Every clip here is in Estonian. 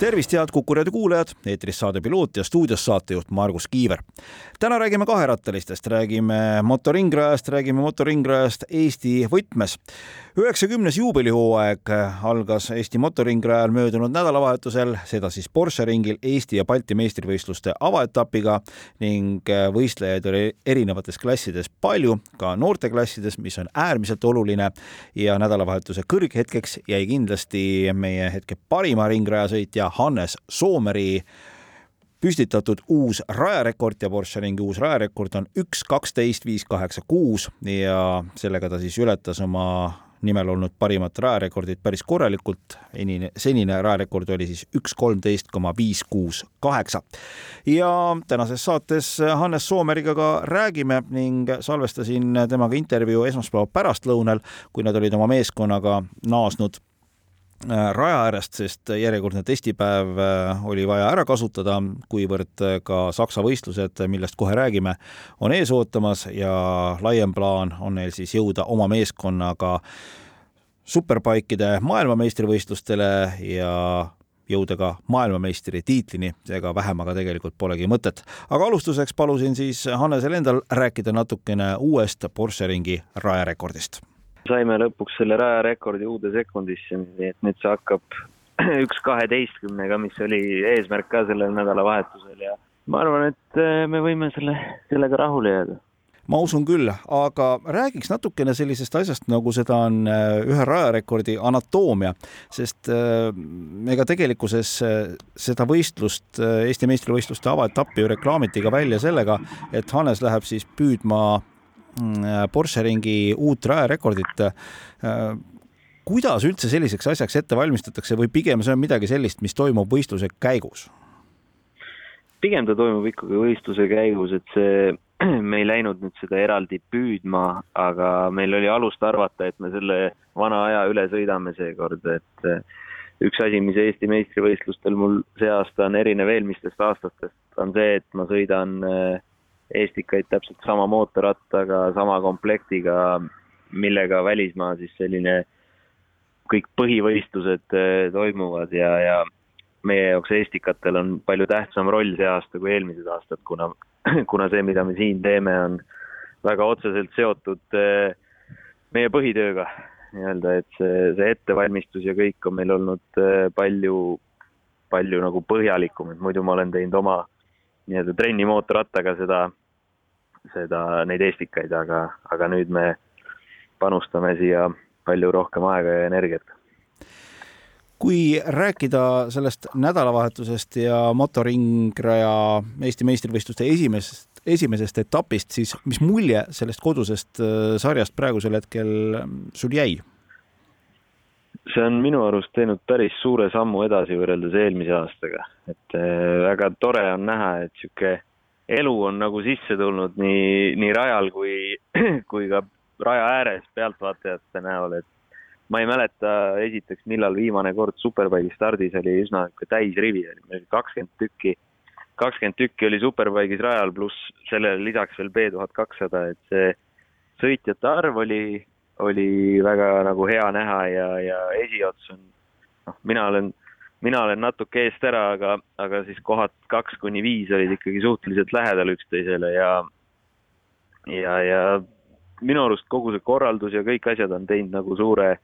Tervist, head Kuku raadio kuulajad, eetris saade Piloot ja stuudios saatejuht Margus Kiiver. täna räägime kaherattalistest, räägime motoringrajast, räägime motoringrajast Eesti võtmes. üheksakümnes juubelihooaeg algas Eesti motoringrajal möödunud nädalavahetusel, seda siis Porsche ringil Eesti ja Balti meistrivõistluste avaetapiga ning võistlejaid oli erinevates klassides palju, ka noorteklassides, mis on äärmiselt oluline. Ja nädalavahetuse kõrghetkeks jäi kindlasti meie hetke parima ringrajasõitja Hannes Soomeri püstitatud uus rajarekord ja Porsche ringi uus rajarekord on üks kaksteist viis kaheksa kuus ja sellega ta siis ületas oma nimel olnud parimat rajarekordit päris korralikult. enine, senine rajarekord oli siis üks kolmteist koma viis kuus kaheksa. ja tänases saates Hannes Soomeriga ka räägime ning salvestasin temaga intervjuu esmaspäeva pärastlõunal, kui nad olid oma meeskonnaga naasnud raja äärest, sest järjekordne testipäev äh, oli vaja ära kasutada, kuivõrd äh, ka Saksa võistlused, millest kohe räägime, on ees ootamas ja laiem plaan on neil siis jõuda oma meeskonnaga superbikeide maailmameistrivõistlustele ja jõuda ka maailmameistri tiitlini, seega vähemaga tegelikult polegi mõtet. aga alustuseks palusin siis Hannesel endal rääkida natukene uuest Porsche ringi rajarekordist saime lõpuks selle rajarekordi uude sekundisse, nii et nüüd see hakkab üks kaheteistkümnega, mis oli eesmärk ka sellel nädalavahetusel ja ma arvan, et äh, me võime selle, sellega rahule jääda. Ma usun küll, aga räägiks natukene sellisest asjast, nagu seda on äh, ühe rajarekordi anatoomia, sest äh, ega tegelikkuses seda võistlust, Eesti meistrivõistluste avaetappi ju reklaamiti ka välja sellega, et Hannes läheb siis püüdma Porsche ringi uut rajarekordit. Äh, kuidas üldse selliseks asjaks ette valmistatakse või pigem see on midagi sellist, mis toimub võistluse käigus? pigem ta toimub ikkagi võistluse käigus, et see, me ei läinud nüüd seda eraldi püüdma, aga meil oli alust arvata, et me selle vana aja üle sõidame seekord, et äh, üks asi, mis Eesti meistrivõistlustel mul see aasta on erinev eelmistest aastatest, on see, et ma sõidan äh, Estikaid täpselt sama mootorrattaga, sama komplektiga, millega välismaa siis selline kõik põhivõistlused eh, toimuvad ja, ja meie jaoks Estikatel on palju tähtsam roll see aasta kui eelmised aastad, kuna, kuna see, mida me siin teeme, on väga otseselt seotud eh, meie põhitööga. Nii-öelda, et see, see ettevalmistus ja kõik on meil olnud eh, palju, palju nagu põhjalikum, et muidu ma olen teinud oma nii-öelda trennimootorrattaga seda seda, neid Estikaid, aga, aga nüüd me panustame siia palju rohkem aega ja energiat kui rääkida sellest nädalavahetusest ja motoringraja Eesti meistrivõistluste esimesest, esimesest etapist, siis mis mulje sellest kodusest äh, sarjast praegusel hetkel ähm, sul jäi? see on minu arust teinud päris suure sammu edasi võrreldes eelmise aastaga, et äh, väga tore on näha, et niisugune elu on nagu sisse tulnud nii, nii rajal kui, kui ka raja ääres pealtvaatajate näol, et ma ei mäleta esiteks, millal viimane kord Superbike'i stardis oli üsna täisrivi, oli meil kakskümmend tükki, kakskümmend tükki oli Superbike'is rajal, pluss sellele lisaks veel B tuhat kakssada, et see sõitjate arv oli, oli väga nagu hea näha ja, ja esiots on, noh, mina olen mina olen natuke eest ära, aga, aga siis kohad kaks kuni viis olid ikkagi suhteliselt lähedal üksteisele ja, ja, ja minu arust kogu see korraldus ja kõik asjad on teinud nagu suure,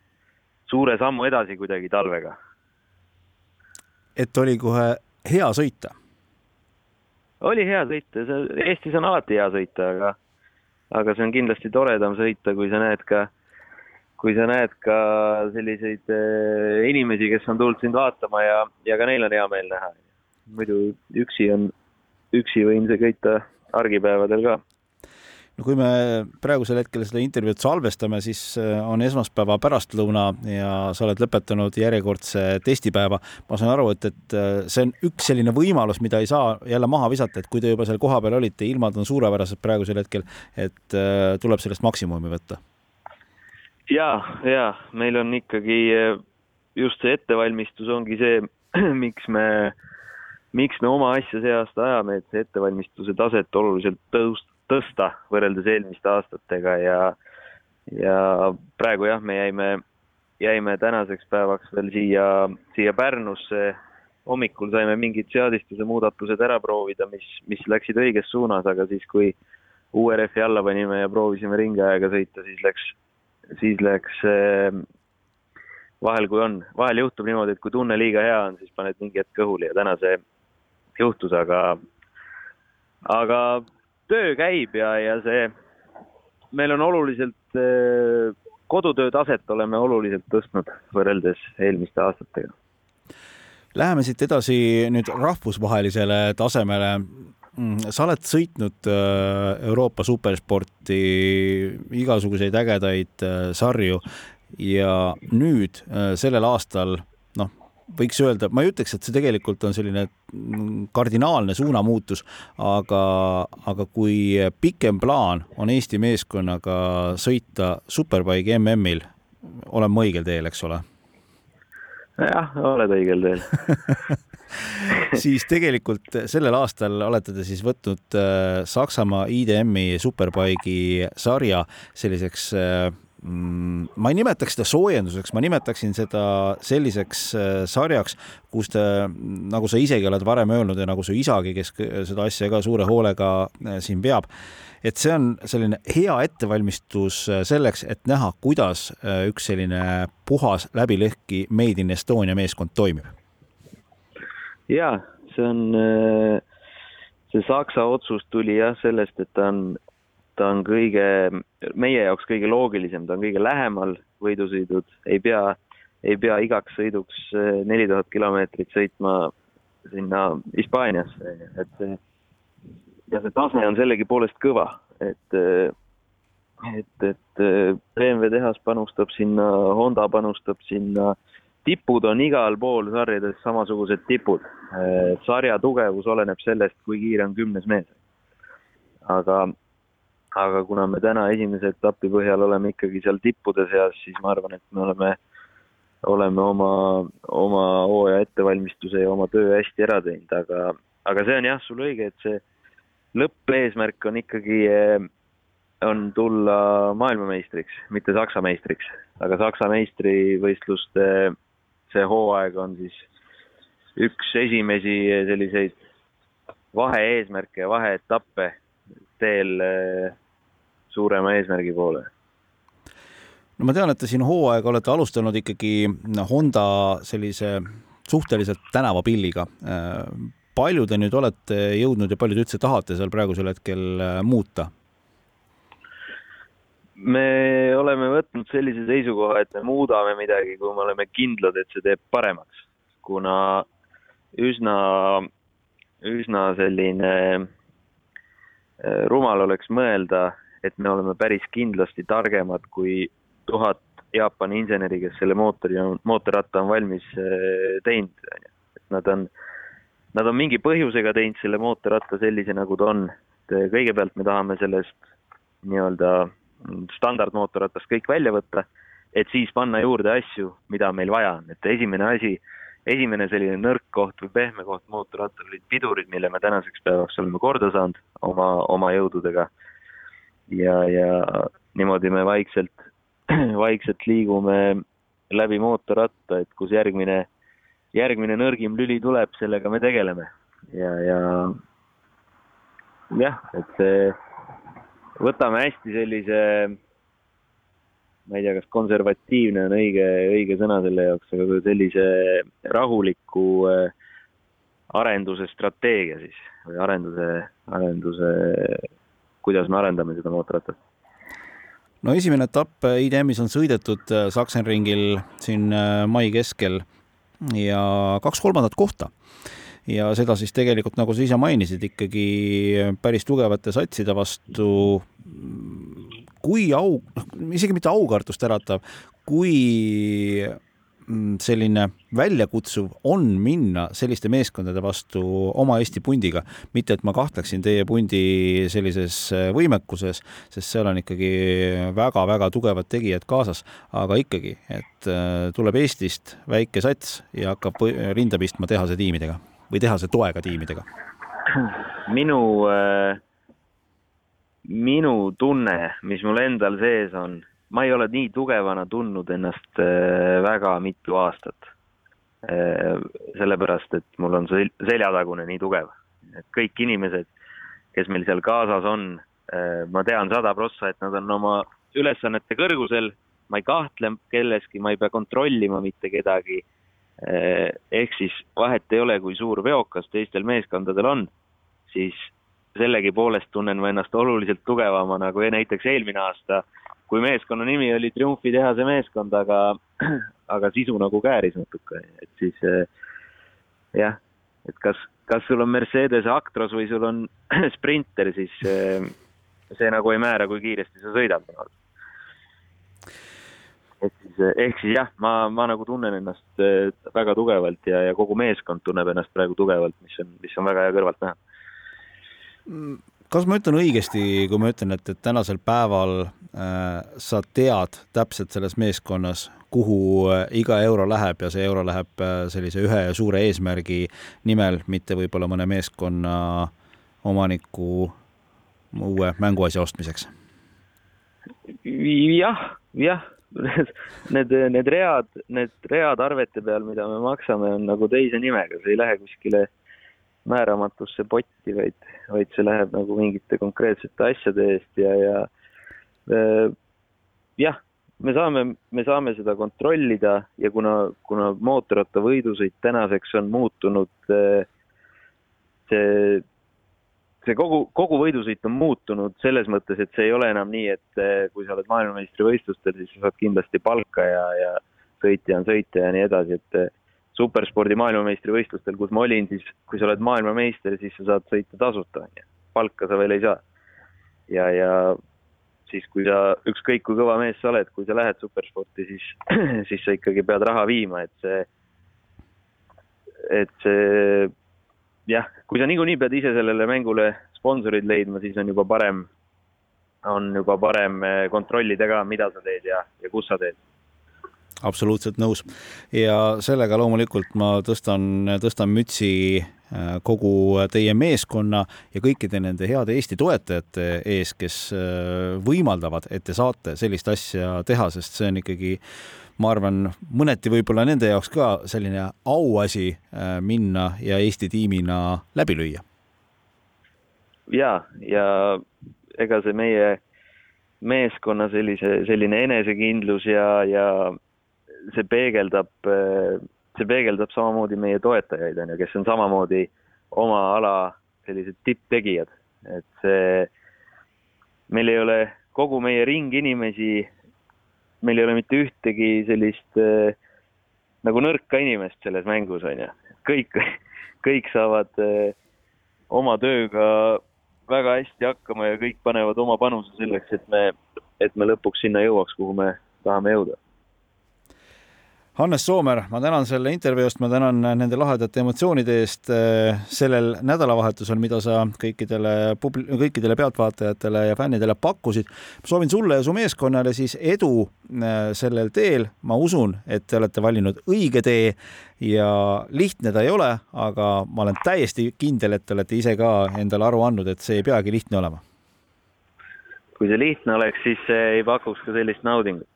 suure sammu edasi kuidagi talvega. et oli kohe hea sõita? oli hea sõita, see Eestis on alati hea sõita, aga, aga see on kindlasti toredam sõita, kui sa näed ka kui sa näed ka selliseid eh, inimesi, kes on tulnud sind vaatama ja, ja ka neil on hea meel näha. muidu üksi on, üksi võin see köita argipäevadel ka no kui me praegusel hetkel seda intervjuud salvestame, siis eh, on esmaspäeva pärastlõuna ja sa oled lõpetanud järjekordse testipäeva. ma saan aru, et, et eh, see on üks selline võimalus, mida ei saa jälle maha visata, et kui te juba seal kohapeal olite, ilmad on suurepärased praegusel hetkel, et tuleb sellest maksimumi võtta ja, ja meil on ikkagi eh, just see ettevalmistus ongi see, miks me, miks me oma asja see aasta ajame, et see ettevalmistuse taset oluliselt tõus-, tõsta võrreldes eelmiste aastatega ja, ja praegu jah, me jäime, jäime tänaseks päevaks veel siia, siia Pärnusse. hommikul saime mingid seadistuse muudatused ära proovida, mis, mis läksid õiges suunas, aga siis, kui rehvi alla panime ja proovisime ringiaega sõita, siis läks, siis läks vahel, kui on, vahel juhtub niimoodi, et kui tunne liiga hea on, siis paned mingi hetk kõhuli ja täna see juhtus, aga, aga töö käib ja, ja see, meil on oluliselt, kodutöö taset oleme oluliselt tõstnud võrreldes eelmiste aastatega. Läheme siit edasi nüüd rahvusvahelisele tasemele. Mm, sa oled sõitnud Euroopa supersporti, igasuguseid ägedaid sarju ja nüüd sellel aastal võiks öelda, ma ei ütleks, et see tegelikult on selline kardinaalne suunamuutus, aga, aga kui pikem plaan on Eesti meeskonnaga sõita Superbike'i MM-il, olen ma õigel teel, eks ole? jah, oled õigel teel siis tegelikult sellel aastal olete te siis võtnud äh, Saksamaa IDM-i Superbike'i sarja selliseks äh, Mm, ma ei nimetaks seda soojenduseks, ma nimetaksin seda selliseks äh, sarjaks, kus te, nagu sa isegi oled varem öelnud ja nagu su isagi, kes seda asja ka suure hoolega siin veab, et see on selline hea ettevalmistus selleks, et näha, kuidas üks selline puhas läbilõhki Made in Estonia meeskond toimib. Ja see on, see Saksa otsus tuli jah sellest, et ta on ta on kõige, meie jaoks kõige loogilisem, ta on kõige lähemal võidusõidud, ei pea, ei pea igaks sõiduks eh, neli tuhat kilomeetrit sõitma sinna Hispaaniasse, et see ja see tase on sellegipoolest kõva, et, eh, et, et BMW tehas panustab sinna, Honda panustab sinna, tipud on igal pool sarjades samasugused tipud. sarja tugevus oleneb sellest, kui kiire on kümnes mees. aga aga kuna me täna esimese etapi põhjal oleme ikkagi seal tippude seas, siis ma arvan, et me oleme, oleme oma, oma hooaja ettevalmistuse ja oma töö hästi ära teinud, aga, aga see on jah, sul õige, et see lõppeesmärk on ikkagi, on tulla maailmameistriks, mitte Saksa meistriks, aga Saksa meistrivõistluste see hooaeg on siis üks esimesi selliseid vaheeesmärke ja vaheetappe teel suurema eesmärgi poole no ma tean, et te siin hooaega olete alustanud ikkagi Honda sellise suhteliselt tänavapilliga. palju te nüüd olete jõudnud ja palju te üldse tahate seal praegusel hetkel äh, muuta? Me oleme võtnud sellise seisukoha, et me muudame midagi, kui me oleme kindlad, et see teeb paremaks, kuna üsna, üsna selline äh, rumal oleks mõelda, et me oleme päris kindlasti targemad kui tuhat Jaapani inseneri, kes selle mootori, mootorratta on valmis äh, teinud, on ju. et nad on, nad on mingi põhjusega teinud selle mootorratta sellise, nagu ta on. et äh, kõigepealt me tahame sellest nii-öelda standardmootorratast kõik välja võtta, et siis panna juurde asju, mida meil vaja on, et esimene asi, esimene selline nõrk koht või pehme koht mootorrattal olid pidurid, mille me tänaseks päevaks oleme korda saanud oma, oma jõududega. Ja, ja niimoodi me vaikselt, vaikselt liigume läbi mootorratta, et kus järgmine, järgmine nõrgim lüli tuleb, sellega me tegeleme. Ja, ja jah, et see, võtame hästi sellise, ma ei tea, kas konservatiivne on õige, õige sõna selle jaoks, aga sellise rahuliku äh, arenduse strateegia siis või arenduse, arenduse kuidas me arendame seda mootorratast no esimene etapp IDM-is on sõidetud äh, Sachsenringil siin äh, mai keskel ja kaks kolmandat kohta. Ja seda siis tegelikult, nagu sa ise mainisid, ikkagi päris tugevate satside vastu. kui au, isegi mitte aukartust äratav, kui mm, selline väljakutsuv on minna selliste meeskondade vastu oma Eesti pundiga, mitte et ma kahtleksin teie pundi sellises äh, võimekuses, sest seal on ikkagi väga-väga tugevad tegijad kaasas, aga ikkagi, et äh, tuleb Eestist väike sats ja hakkab rinda pistma tehase tiimidega või tehase toega tiimidega? minu äh minu tunne, mis mul endal sees on, ma ei ole nii tugevana tundnud ennast äh, väga mitu aastat. Äh, sellepärast, et mul on see seljatagune nii tugev, et kõik inimesed, kes meil seal kaasas on, ma tean sada prossa, et nad on oma ülesannete kõrgusel, ma ei kahtle kelleski, ma ei pea kontrollima mitte kedagi. Ehk siis vahet ei ole, kui suur veokas teistel meeskondadel on, siis sellegipoolest tunnen ma ennast oluliselt tugevamana kui näiteks eelmine aasta, kui meeskonna nimi oli Triumfi tehase meeskond, aga, aga sisu nagu kääris natuke, et siis eh, jah, et kas, kas sul on Mercedes Actros või sul on Sprinter, siis eh, see nagu ei määra, kui kiiresti sa sõidad. Ehk siis, eh, ehk siis jah, ma, ma nagu tunnen ennast väga tugevalt ja, ja kogu meeskond tunneb ennast praegu tugevalt, mis on, mis on väga hea kõrvalt näha kas ma ütlen õigesti, kui ma ütlen, et, et tänasel päeval äh, sa tead täpselt selles meeskonnas, kuhu iga euro läheb ja see euro läheb äh, sellise ühe suure eesmärgi nimel, mitte võib-olla mõne meeskonna omaniku uue mänguasja ostmiseks? jah, jah, need, need read, need read arvete peal, mida me maksame, on nagu teise nimega, see ei lähe kuskile määramatusse potti, vaid, vaid see läheb nagu mingite konkreetsete asjade eest ja, ja jah, me saame, me saame seda kontrollida ja kuna, kuna mootorratta võidusõit tänaseks on muutunud see, see kogu, kogu võidusõit on muutunud selles mõttes, et see ei ole enam nii, et äh, kui sa oled maailmameistrivõistlustel, siis sa saad kindlasti palka ja, ja sõitja on sõitja ja nii edasi, et superspordi maailmameistrivõistlustel, kus ma olin, siis kui sa oled maailmameister, siis sa saad sõita tasuta, on ju. palka sa veel ei saa. ja, ja siis, kui sa, ükskõik kui kõva mees sa oled, kui sa lähed supersporti, siis, siis sa ikkagi pead raha viima, et see, et see jah, kui sa niikuinii pead ise sellele mängule sponsorid leidma, siis on juba parem, on juba parem kontrollida ka, mida sa teed ja, ja kus sa teed absoluutselt nõus. ja sellega loomulikult ma tõstan, tõstan mütsi äh, kogu teie meeskonna ja kõikide nende heade Eesti toetajate ees, kes äh, võimaldavad, et te saate sellist asja teha, sest see on ikkagi ma arvan, mõneti võib-olla nende jaoks ka selline auasi äh, minna ja Eesti tiimina läbi lüüa. ja, ja ega see meie meeskonna sellise, selline enesekindlus ja, ja see peegeldab, see peegeldab samamoodi meie toetajaid, on ju, kes on samamoodi oma ala sellised tipptegijad, et see, meil ei ole kogu meie ring inimesi, meil ei ole mitte ühtegi sellist äh, nagu nõrka inimest selles mängus, on ju. kõik, kõik saavad äh, oma tööga väga hästi hakkama ja kõik panevad oma panuse selleks, et me, et me lõpuks sinna jõuaks, kuhu me tahame jõuda Hannes Soomer, ma tänan selle intervjuu eest, ma tänan nende lahedate emotsioonide eest sellel nädalavahetusel, mida sa kõikidele publi-, kõikidele pealtvaatajatele ja fännidele pakkusid. ma soovin sulle ja su meeskonnale siis edu eh, sellel teel. ma usun, et te olete valinud õige tee ja lihtne ta ei ole, aga ma olen täiesti kindel, et te olete ise ka endale aru andnud, et see ei peagi lihtne olema. kui see lihtne oleks, siis ei pakuks ka sellist naudingut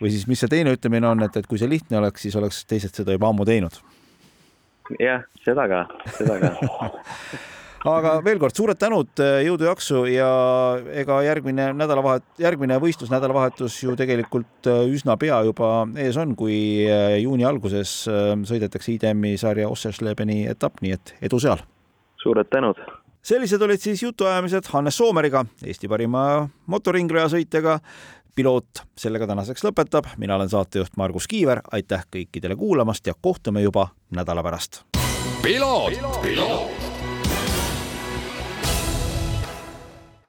või siis, mis see teine ütlemine on, et, et kui see lihtne oleks, siis oleks teised seda juba ammu teinud. jah, seda ka, seda ka aga veel kord suured tänud, jõudu, jaksu ja ega järgmine nädalavahet, järgmine võistlus, nädalavahetus ju tegelikult äh, üsna pea juba ees on, kui äh, juuni alguses sõidetakse IDM-i sarja Osserslebeni etapp, nii et edu seal. suured tänud. sellised olid siis jutuajamised Hannes Soomeriga, Eesti parima motoringraja sõitjaga piloot. Sellega tänaseks lõpetab, mina olen saatejuht Margus Kiiver, aitäh kõikidele kuulamast ja kohtume juba nädala pärast. piloot, piloot..